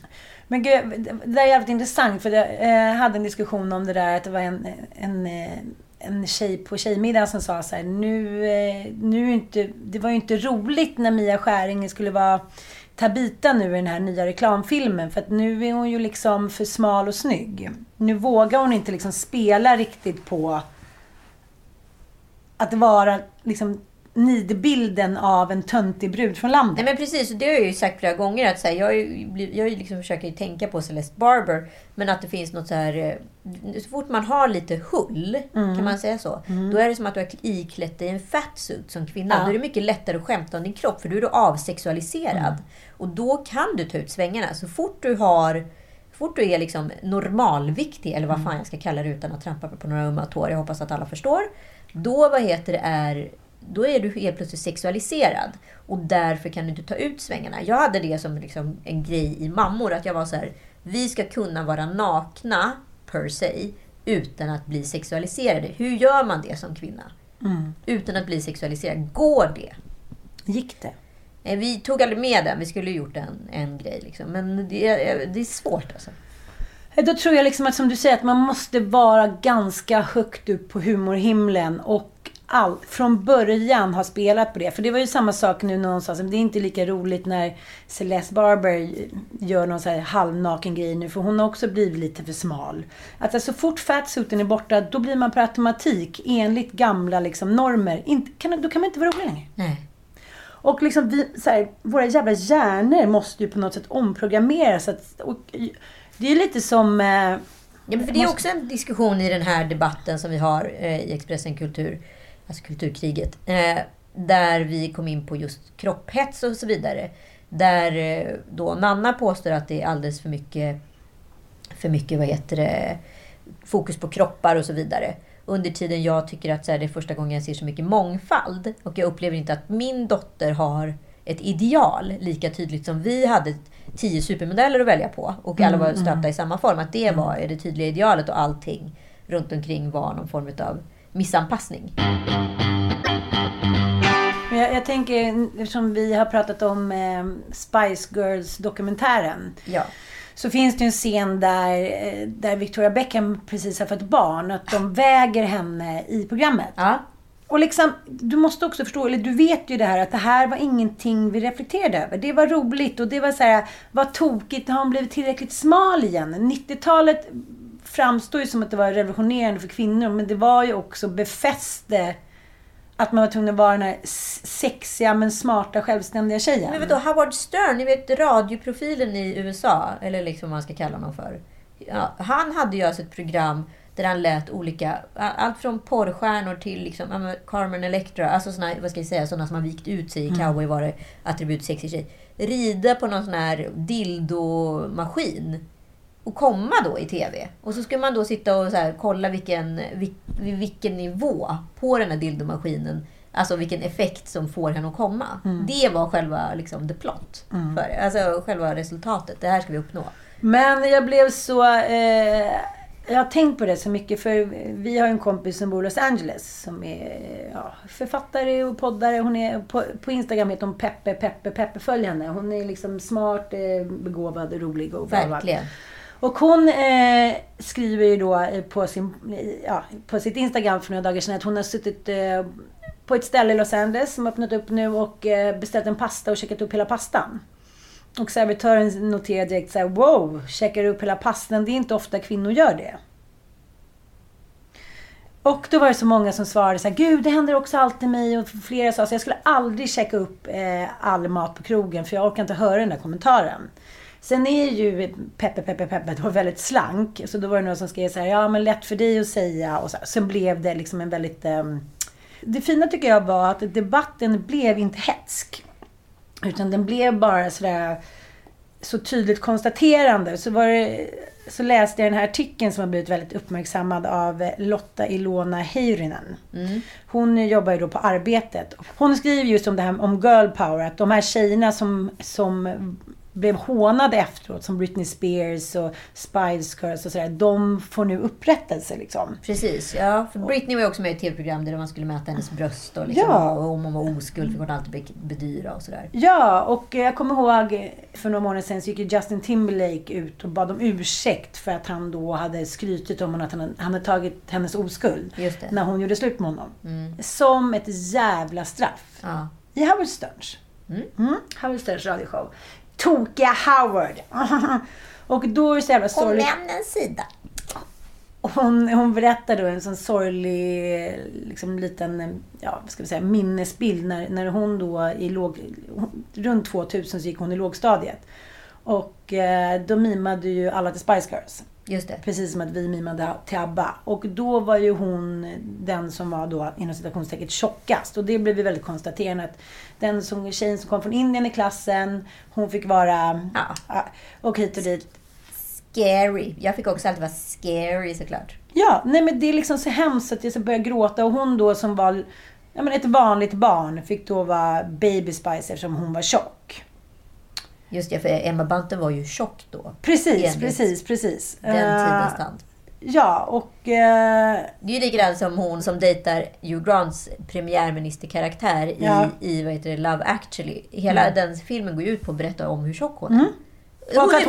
Men gud, det där är jävligt intressant för jag eh, hade en diskussion om det där att det var en, en, eh, en tjej på tjejmiddagen som sa så här, nu, eh, nu inte, det var ju inte roligt när Mia Skäringer skulle vara Tabita nu i den här nya reklamfilmen för att nu är hon ju liksom för smal och snygg. Nu vågar hon inte liksom spela riktigt på att vara liksom nidbilden av en töntig brud från landet. Nej men precis, och det har jag ju sagt flera gånger. Att så här, jag, jag liksom försöker tänka på Celeste Barber. Men att det finns något så här... eh, Så fort man har lite hull, kan man säga så. Då är det som att du har iklätt dig en fatsuit som kvinna. Ja. Då är det mycket lättare att skämta om din kropp. För då är du avsexualiserad. Och då kan du ta ut svängarna. Så fort du har... Fort du är liksom normalviktig, eller vad fan jag ska kalla det utan att trampa på några ömma tår. Jag hoppas att alla förstår. Då, vad heter det, är då är du helt plötsligt sexualiserad. Och därför kan du inte ta ut svängarna. Jag hade det som liksom en grej i mammor. Att jag var så här, vi ska kunna vara nakna, per se, utan att bli sexualiserade. Hur gör man det som kvinna? Utan att bli sexualiserad. Går det? Gick det? Eh, Vi tog aldrig med den. Vi skulle ju gjort en, en grej. Liksom. Men det är, det är svårt alltså. Då tror jag liksom att som du säger att man måste vara ganska högt upp på humorhimlen och all, från början ha spelat på det. För det var ju samma sak nu någonstans. Det är inte lika roligt när Celeste Barber gör någon så här halvnaken grej nu. För hon har också blivit lite för smal. Att så fort fatsuiten är borta, då blir man per automatik enligt gamla liksom, normer. Inte, kan, då kan man inte vara rolig längre. Nej. Och liksom vi, så här, våra jävla hjärnor måste ju på något sätt omprogrammeras. Att, och, det är lite som... Eh, Ja, men för det är också en diskussion i den här debatten som vi har eh, i Expressen Kultur, alltså Kulturkriget, eh, där vi kom in på just kropphets och så vidare. Där eh, då Nanna påstår att det är alldeles för mycket, för mycket vad heter det, fokus på kroppar och så vidare. Under tiden jag tycker att så här, det är första gången jag ser så mycket mångfald. Och jag upplever inte att min dotter har ett ideal lika tydligt som vi hade tio supermodeller att välja på. Och alla var stöpta i samma form. Att det var det tydliga idealet och allting runt omkring var någon form av missanpassning. Jag, jag tänker, eftersom vi har pratat om eh, Spice Girls-dokumentären. Ja. Så finns det en scen där, eh, där Victoria Beckham precis har fått barn. Att de väger henne i programmet. Ja. Och liksom, du måste också förstå, eller du vet ju det här att det här var ingenting vi reflekterade över. Det var roligt och det var så här, vad tokigt, har hon blivit tillräckligt smal igen? 90-talet framstår ju som att det var revolutionerande för kvinnor, men det var ju också befäste att man var tvungen att vara den här sexiga men smarta självständiga tjejen. Men du, Howard Stern, ni vet radioprofilen i USA, eller liksom vad man ska kalla honom för. Ja, han hade ju alltså ett program där han lät olika, allt från porrstjärnor till liksom, Carmen Electra, alltså såna, vad ska jag säga, sådana som har vikt ut sig i cowboy var det attribut sexig tjej. Rida på någon sån här dildo-maskin och komma då i TV. Och så skulle man då sitta och så här, kolla vilken, vil, vilken nivå på den här dildomaskinen, alltså vilken effekt som får henne att komma. Det var själva liksom, the plot. För, det. alltså själva resultatet. Det här ska vi uppnå. Men jag blev så... Eh, jag har tänkt på det så mycket för vi har en kompis som bor i Los Angeles som är ja, författare och poddare. Hon är, på, på Instagram heter hon Peppe, Peppe, Peppe. Följ henne. Hon är liksom smart, eh, begåvad, rolig och. Verkligen. Och hon eh, skriver ju då eh, på, sin, ja, på sitt Instagram för några dagar sedan att hon har suttit eh, på ett ställe i Los Angeles som öppnat upp nu och eh, beställt en pasta och käkat upp hela pastan. Och servitören noterar direkt så här, wow, käkar upp hela pastan. Det är inte ofta kvinnor gör det. Och då var det så många som svarade så här, gud det händer också alltid mig. Och flera sa så jag skulle aldrig checka upp eh, all mat på krogen för jag orkar inte höra den där kommentaren. Sen är ju Peppe, Peppe, Peppe då väldigt slank. Så då var det några som skrev så här, ja men lätt för dig att säga. Och så. Sen blev det liksom en väldigt... Um... Det fina tycker jag var att debatten blev inte hetsk. Utan den blev bara sådär så tydligt konstaterande. Så, var det, så läste jag den här artikeln som har blivit väldigt uppmärksammad av Lotta Ilona Heyrinen. Mm. Hon jobbar ju då på Arbetet. Hon skriver just om det här om girl power, att de här tjejerna som, som blev hånade efteråt, som Britney Spears och Spice Girls och sådär, de får nu upprättelse liksom. Precis, ja. För Britney var ju också med i ett tv-program där man skulle mäta hennes bröst och, liksom, ja. och om hon var oskuld fick hon alltid bedyra och sådär. Ja, och jag kommer ihåg för några månader sedan så gick Justin Timberlake ut och bad om ursäkt för att han då hade skrytit om att han, han hade tagit hennes oskuld när hon gjorde slut med honom. Mm. Som ett jävla straff. Ja. I Howard Sterns. Mm. Mm. Howard Sterns radioshow tokiga Howard. och då är det så jävla sorgligt. Hon en sida. Hon, hon berättar då en sån sorglig liksom, liten ja, vad ska vi säga, minnesbild när, när hon då i låg, runt 2000 så gick hon i lågstadiet. Och eh, då mimade ju alla till Spice Girls. Just det. Precis som att vi mimade till ABBA. Och då var ju hon den som var då inom citationstecken tjockast. Och det blev ju väldigt konstaterande att den som, tjejen som kom från Indien i klassen, hon fick vara... Ja. Och hit och dit. Scary. Jag fick också alltid vara scary såklart. Ja, nej men det är liksom så hemskt att jag så började gråta. Och hon då som var ja, men ett vanligt barn fick då vara baby spice eftersom hon var tjock. Just det, för Emma Bunton var ju tjock då. Precis, precis, precis. Den tidens uh, tand. Ja, och... Uh, det är ju likadant som hon som dejtar Hugh Grants premiärministerkaraktär ja. i, i vad heter det, Love actually. Hela mm. den filmen går ju ut på att berätta om hur tjock hon är. Mm. Hon och är 100%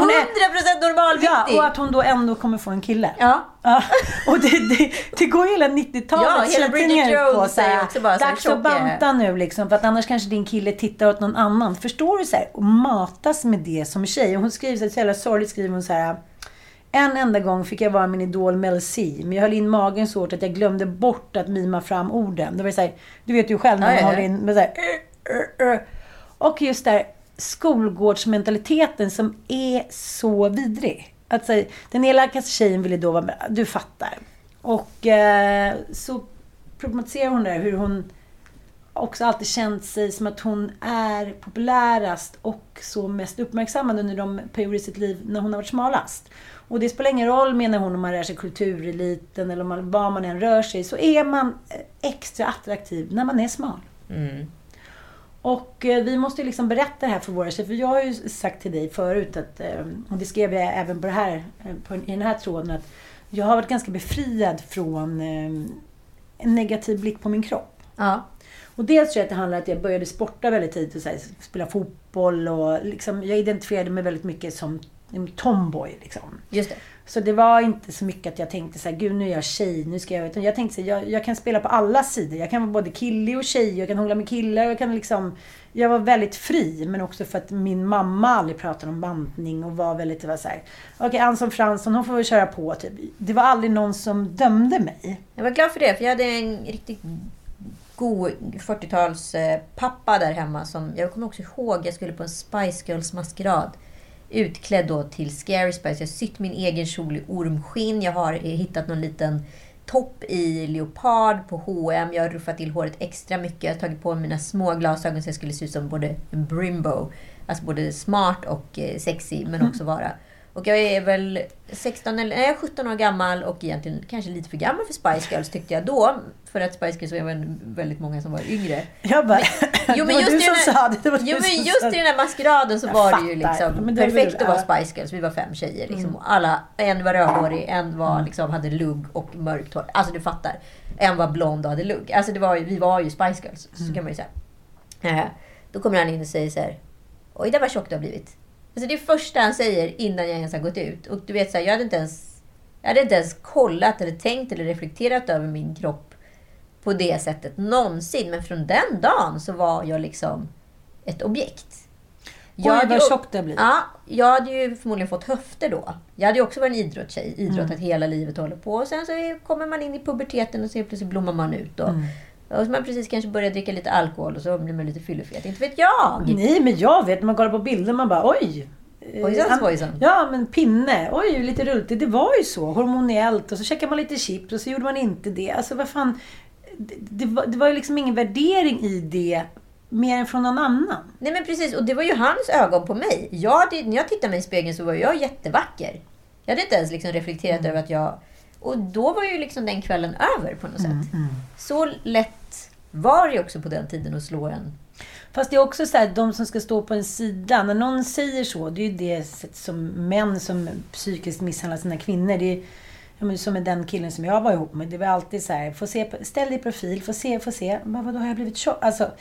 normalviktig! Ja, och att hon då ändå kommer få en kille. Ja. ja. Och det, det, det går ju hela 90-talet ja, hela Bridget Jones på är också bara Dags att banta nu liksom, för att annars kanske din kille tittar åt någon annan. Förstår du? så här, Och matas med det som tjej. Och hon skriver så här, så jävla sorgligt skriver hon så här. En enda gång fick jag vara min idol Mel C, men jag höll in magen så hårt att jag glömde bort att mima fram orden. Det var så här, du vet ju själv när man ja, håller in med så här. Och just där, skolgårdsmentaliteten som är så vidrig. Alltså, den elakaste tjejen ville då vara med. Du fattar. Och eh, så problematiserar hon där hur hon också alltid känt sig som att hon är populärast och så mest uppmärksammad under de perioder i sitt liv när hon har varit smalast. Och det spelar ingen roll, menar hon, om man rör sig kultureliten eller om man, var man än rör sig, så är man eh, extra attraktiv när man är smal. Mm. Och eh, vi måste liksom berätta det här för våra. För jag har ju sagt till dig förut, att, eh, och det skrev jag även på det här, eh, på, i den här tråden, att jag har varit ganska befriad från en negativ blick på min kropp. Ja. Och dels tror jag att det handlar om att jag började sporta väldigt tidigt, och så här, spela fotboll och liksom, jag identifierade mig väldigt mycket som en tomboy. Liksom. Just det. Så det var inte så mycket att jag tänkte så här, gud nu är jag tjej, nu ska jag... Utan jag tänkte så här, jag, jag, kan spela på alla sidor. Jag kan vara både killig och tjej, jag kan hångla med killar, jag kan liksom... Jag var väldigt fri, men också för att min mamma aldrig pratade om bantning och var väldigt, var så här, okej okay, Ann som Fransson, hon får väl köra på typ. Det var aldrig någon som dömde mig. Jag var glad för det, för jag hade en riktigt god 40-tals pappa där hemma som, jag kommer också ihåg, jag skulle på en Spice Girls maskerad utklädd då till Scary Spice. Jag har sytt min egen kjol i ormskinn. Jag har hittat någon liten topp i leopard på H&M. Jag har ruffat till håret extra mycket. Jag har tagit på mig mina små glasögon så jag skulle se ut som både en Brimbo. Alltså både smart och eh, sexy, men också vara och jag är väl 16 eller nej, 17 år gammal och egentligen kanske lite för gammal för Spice Girls tyckte jag då. För att Spice Girls var väldigt många som var yngre. Jag bara, men, jo, men just, i den, här, det, jo, men just i den här maskeraden så jag var fattar. det ju liksom det perfekt att vara Spice Girls. Vi var fem tjejer. Liksom. Mm. Alla, en var rödhårig, en var, liksom, hade lugg och mörkt hår. Alltså du fattar. En var blond och hade lugg. Alltså det var ju, vi var ju Spice Girls, så mm. kan man ju säga. Eh, då kommer han in och säger så här. Oj, det var tjock du har blivit. Alltså det är första han säger innan jag ens har gått ut. Och du vet, så här, jag, hade inte ens, jag hade inte ens kollat eller tänkt eller reflekterat över min kropp på det sättet någonsin. Men från den dagen så var jag liksom ett objekt. Jag Oj, vad tjockt det blir. Ja, jag hade ju förmodligen fått höfter då. Jag hade ju också varit en idrottstjej. Idrottat mm. hela livet och håller på. Och sen så kommer man in i puberteten och så plötsligt blommar man ut. Och, mm. Och så man precis kanske börjar dricka lite alkohol och så blir man lite fyllefet. Inte vet jag! Nej, men jag vet. När man kollar på bilder man bara oj! eh, Ojsan, an- svojsan. Ja, men pinne. Oj, lite rultigt. Det var ju så. Hormoniellt. Och så käkade man lite chips och så gjorde man inte det. Alltså vad fan. Det, det, var, det var ju liksom ingen värdering i det. Mer än från någon annan. Nej men precis, och det var ju hans ögon på mig. Jag, när jag tittade mig i spegeln så var jag jättevacker. Jag hade inte ens liksom reflekterat över att jag... Och då var ju liksom den kvällen över på något sätt. Så lätt var det också på den tiden att slå en. Fast det är också så här, de som ska stå på en sida. När någon säger så, det är ju det som män som psykiskt misshandlar sina kvinnor. Det är, ja, som med den killen som jag var ihop med. Det var alltid så här, få se, ställ dig i profil, få se, få se. Men vadå, har jag blivit tjock? Alltså,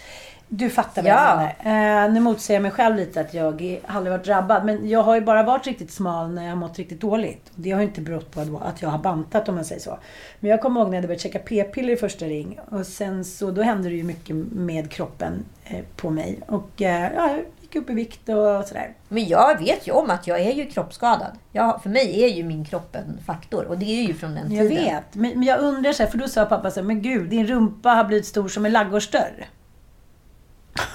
du fattar vad Ja. jag menar. Eh, nu motsäger jag mig själv lite att jag aldrig varit drabbad. Men jag har ju bara varit riktigt smal när jag har mått riktigt dåligt. Och det har ju inte berott på att- jag har bantat om man säger så. Men jag kommer ihåg när jag hade börjat käka p-piller i första ring. Och sen så, då hände det ju mycket med kroppen eh, på mig. Och eh, ja, jag gick upp i vikt och sådär. Men jag vet ju om att jag är ju kroppsskadad. Jag, för mig är ju min kropp en faktor. Och det är ju från den Jag tiden. vet. Men, men jag undrar så här, för då sa pappa så här, men gud, din rumpa har blivit stor som en ladugårdsdörr.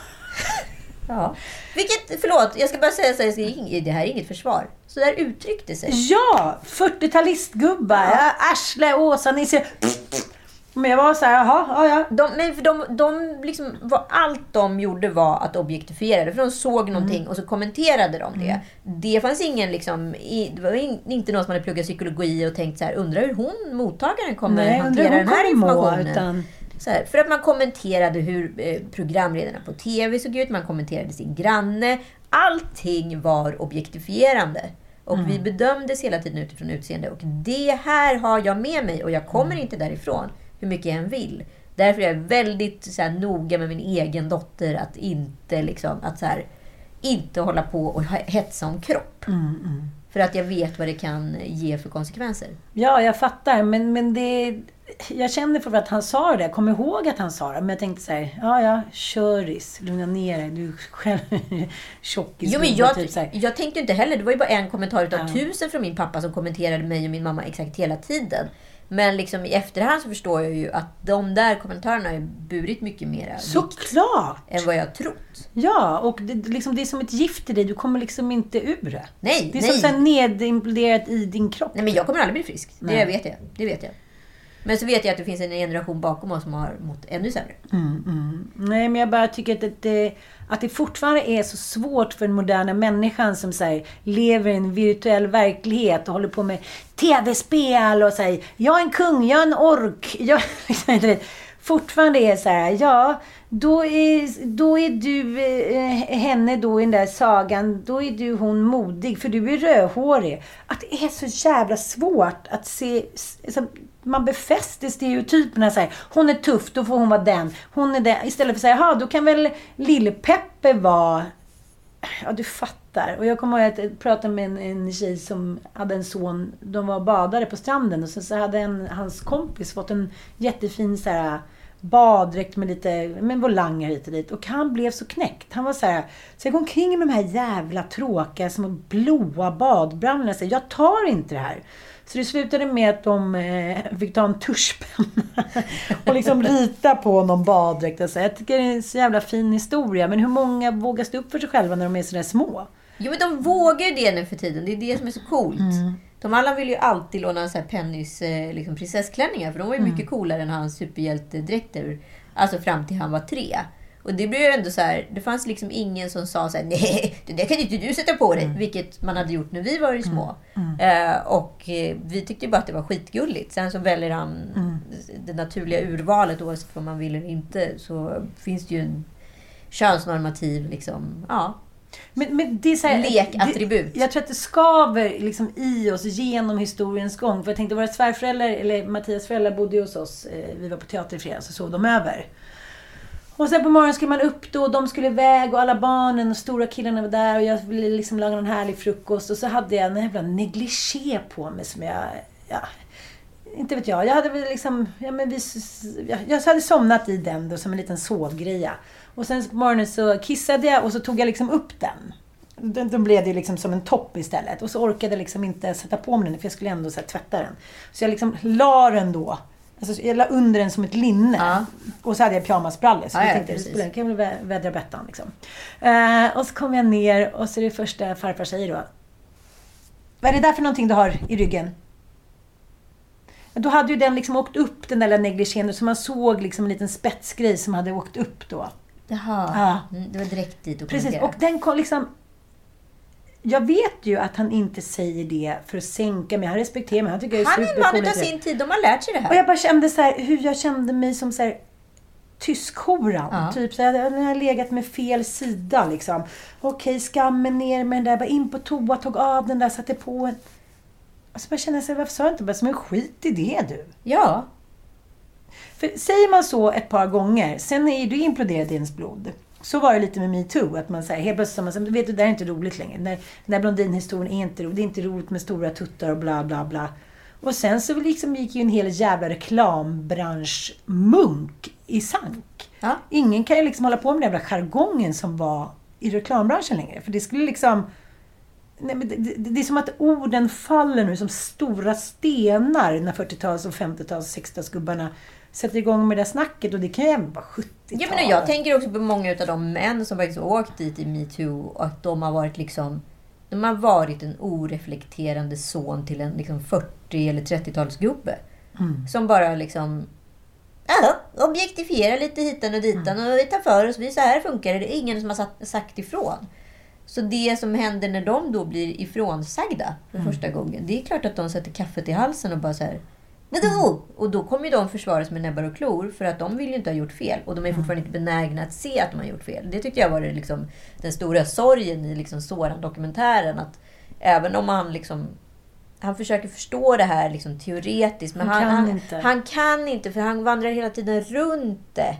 Ja. Vilket, förlåt, jag ska bara säga så här, det här är inget försvar. Så där uttryckte sig. Ja! 40-talistgubbar. Ja. Arsle, Åsa-Nisse. Men jag var så här, jaha, ja, ja. De, nej, för de, de liksom, vad, allt de gjorde var att objektifiera det. För de såg någonting och så kommenterade de det. Det fanns ingen, liksom, i, det var in, inte någon som hade pluggat psykologi och tänkt så här, undrar hur hon, mottagaren, kommer Nej, hantera den här kommer må, informationen. utan- här, för att man kommenterade hur eh, programledarna på TV såg ut, man kommenterade sin granne. Allting var objektifierande. Och vi bedömdes hela tiden utifrån utseende. Och det här har jag med mig och jag kommer inte därifrån, hur mycket jag än vill. Därför är jag väldigt så här, noga med min egen dotter att inte, liksom, att, så här, inte hålla på och he- hetsa om kropp. För att jag vet vad det kan ge för konsekvenser. Ja, jag fattar. Men, men det... Jag kände för att han sa det. Jag kommer ihåg att han sa det. Men jag tänkte så här, ja, ja, köris. Lugna ner dig. Du är själv tjockis. Jo, men jag, typ jag tänkte inte heller, det var ju bara en kommentar utav tusen från min pappa som kommenterade mig och min mamma exakt hela tiden. Men liksom i efterhand så förstår jag ju att de där kommentarerna har ju burit mycket vikt Såklart! än vad jag trott. Ja, och det, liksom, det är som ett gift i dig. Du kommer liksom inte ur det. Nej, Det är nej. som nedimploderat i din kropp. Nej, men jag kommer aldrig bli frisk. Det vet jag. Det vet jag. Men så vet jag att det finns en generation bakom oss som har mått ännu sämre. Mm, mm. Nej, men jag bara tycker att det, att det fortfarande är så svårt för den moderna människan som så här, lever i en virtuell verklighet och håller på med tv-spel och säger jag är en kung, jag är en ork. Jag, liksom, fortfarande är så här, ja, då är, då är du eh, henne då i den där sagan, då är du hon modig för du är rödhårig. Att det är så jävla svårt att se, alltså, man befäster stereotyperna så här, hon är tuff, då får hon vara den. Hon är den. Istället för att säga, jaha, då kan väl Lill-Peppe vara Ja, du fattar. Och jag kommer ihåg att jag pratade med en, en tjej som hade en son. De var och badade på stranden och sen så hade en, hans kompis fått en jättefin så här, baddräkt med lite med volanger hit och dit. Och han blev så knäckt. Han var så här, så jag går omkring med de här jävla tråkiga små blåa badbrallorna och jag tar inte det här. Så det slutade med att de eh, fick ta en tuschpenna och liksom rita på någon baddräkt. Och så. Jag tycker det är en så jävla fin historia. Men hur många vågar stå upp för sig själva när de är sådär små? Jo, men de vågar ju det nu för tiden. Det är det som är så coolt. De alla vill ju alltid låna så här Pennys eh, liksom prinsessklänningar. För de var ju mycket coolare än hans superhjältedräkter. Alltså fram till han var tre. Och det blev ju ändå så här, det fanns liksom ingen som sa så här, nej, det där kan inte du sätta på dig. Vilket man hade gjort när vi var små. Eh, och eh, vi tyckte bara att det var skitgulligt. Sen så väljer han det naturliga urvalet oavsett vad man vill eller inte. Så finns det ju en könsnormativ liksom, ja. Men, men det är så här, Lekattribut. Det, jag tror att det skaver liksom i oss genom historiens gång. För jag tänkte, våra svärföräldrar, eller Mattias föräldrar bodde ju hos oss. Eh, Vi var på teater i fredags och sov de över. Och sen på morgonen skulle man upp då och de skulle iväg och alla barnen och stora killarna var där och jag ville liksom laga någon härlig frukost. Och så hade jag en jävla negligé på mig som jag... Ja, inte vet jag. Jag hade väl liksom... Ja, men vi, jag, jag hade somnat i den då som en liten sovgreja. Och sen på morgonen så kissade jag och så tog jag liksom upp den. Den, den blev det liksom som en topp istället. Och så orkade jag liksom inte sätta på mig den för jag skulle ändå så här, tvätta den. Så jag liksom la den då Alltså, jag la under den som ett linne. Ja. Och så hade jag pyjamasbrallor. Så Ja, jag ja, tänkte, precis. det kan jag väl vä- vädra Bettan liksom. Eh, och så kom jag ner och så är det första farfar säger då. Vad är det där för någonting du har i ryggen? Då hade ju den liksom åkt upp, den där negligén, så man såg liksom en liten spetsgrej som hade åkt upp då. Jaha. Ja. Mm, Det var direkt dit och Precis, och den kom liksom... Jag vet ju att han inte säger det för att sänka mig. Han respekterar mig. Han tycker Han är en man utav sin tid. De har lärt sig det Och här. jag bara kände så här, hur jag kände mig som så här, tyskhoran. Ja. Typ så jag hade legat med fel sida liksom. Okej, skammen ner med den där. Bara in på toa, tog av den där, satte på en... Och så bara kände jag så här, varför sa jag inte bara, men skit i det du. Ja. För säger man så ett par gånger, sen är du imploderat i ens blod. Så var det lite med metoo, att man säger helt plötsligt sa man så här, vet du, det där är inte roligt längre. Den där, den där blondinhistorien är inte rolig. Det är inte roligt med stora tuttar och bla bla bla. Och sen så liksom gick ju en hel jävla reklambransch-munk i sank. Ja. Ingen kan ju liksom hålla på med den jävla jargongen som var i reklambranschen längre. För det skulle liksom... Nej, men det, det, det är som att orden faller nu som stora stenar när 40-tals och 50-tals och 60-talsgubbarna sätter igång med det snacket. Och det kan ju även vara 70-tal. Ja, men jag tänker också på många av de män som faktiskt åkt dit i metoo och att de har varit liksom de har varit en oreflekterande son till en liksom 40 eller 30-talsgubbe. Som bara liksom ja, objektifierar lite hitan och ditan och vi tar för oss. Vi, så här funkar det. Det är ingen som har satt, sagt ifrån. Så det som händer när de då blir ifrånsagda för första gången. Det är klart att de sätter kaffet i halsen och bara så här. Vadå? Och då kommer ju de försvaras med näbbar och klor för att de vill ju inte ha gjort fel. Och de är fortfarande inte benägna att se att de har gjort fel. Det tyckte jag var det liksom, den stora sorgen i liksom Soran-dokumentären. Att även om han liksom han försöker förstå det här liksom teoretiskt. Men Han han, kan han, inte. han kan inte för han vandrar hela tiden runt det.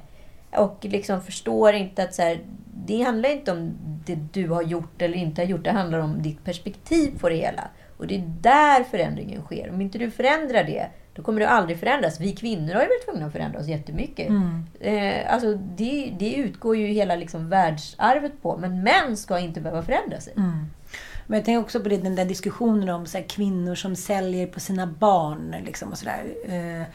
Och liksom förstår inte att så här, det handlar inte om det du har gjort eller inte har gjort. Det handlar om ditt perspektiv på det hela. Och det är där förändringen sker. Om inte du förändrar det, då kommer du aldrig förändras. Vi kvinnor har ju varit tvungna att förändra oss jättemycket. Eh, alltså det, det utgår ju hela liksom världsarvet på. Men män ska inte behöva förändra sig. Men jag tänker också på det, den där diskussionen om så här, kvinnor som säljer på sina barn. Liksom, och så där. Eh,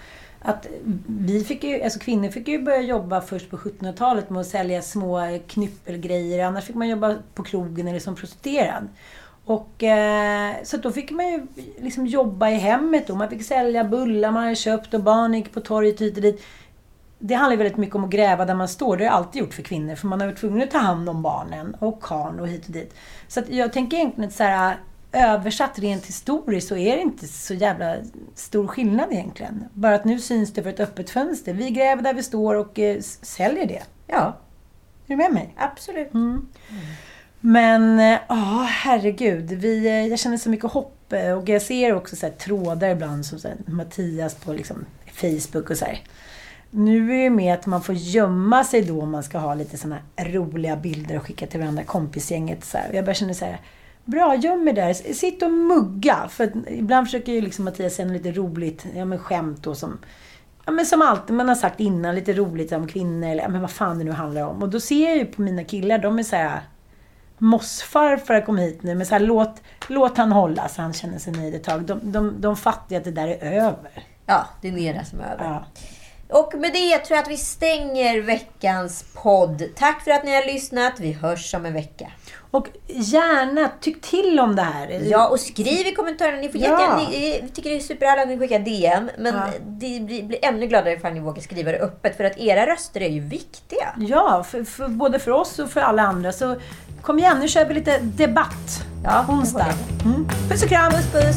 att vi fick ju, alltså kvinnor fick ju börja jobba först på 1700-talet med att sälja små knyppelgrejer. Annars fick man jobba på krogen eller som prostituerad. Och, eh, så då fick man ju liksom jobba i hemmet. Då. Man fick sälja bullar man hade köpt och barn gick på torget hit och dit. Det handlar väldigt mycket om att gräva där man står. Det har jag alltid gjort för kvinnor. För man har varit tvungen att ta hand om barnen och karln och hit och dit. Så att jag tänker egentligen så här, översatt rent historiskt så är det inte så jävla stor skillnad egentligen. Bara att nu syns det för ett öppet fönster. Vi gräver där vi står och eh, säljer det. Ja, Är du med mig? absolut. Men, eh, ja herregud. Vi, eh, jag känner så mycket hopp. Eh, och jag ser också så här, trådar ibland som så här, Mattias på liksom, Facebook och så här. Nu är det med att man får gömma sig då om man ska ha lite sådana roliga bilder och skicka till varandra, kompisgänget. Så här. Jag bara känner så här. Bra, göm er där. Sitt och mugga. För att ibland försöker ju liksom Mattias säga något lite roligt, ja men skämt då som Ja, men som alltid man har sagt innan, lite roligt om kvinnor eller ja, men vad fan det nu handlar om. Och då ser jag ju på mina killar, de är så här Mossfarfar kommit hit nu, men så här, låt, låt han hålla så han känner sig nöjd ett tag. De, de, de fattar att det där är över. Ja, det är mera som är över. Ja. Och med det tror jag att vi stänger veckans podd. Tack för att ni har lyssnat. Vi hörs om en vecka. Och gärna, tyck till om det här. Ja, och skriv i kommentarerna. Ni får Ja. jättegärna, ni, vi tycker det är superhärligt att ni skickar DM. Men Ja. det blir, blir ännu gladare ifall ni vågar skriva det öppet. För att era röster är ju viktiga. Ja, för, för, både för oss och för alla andra. Så kom igen, nu kör vi lite debatt. Ja, Onsdag. Mm. Puss och kram! Puss puss!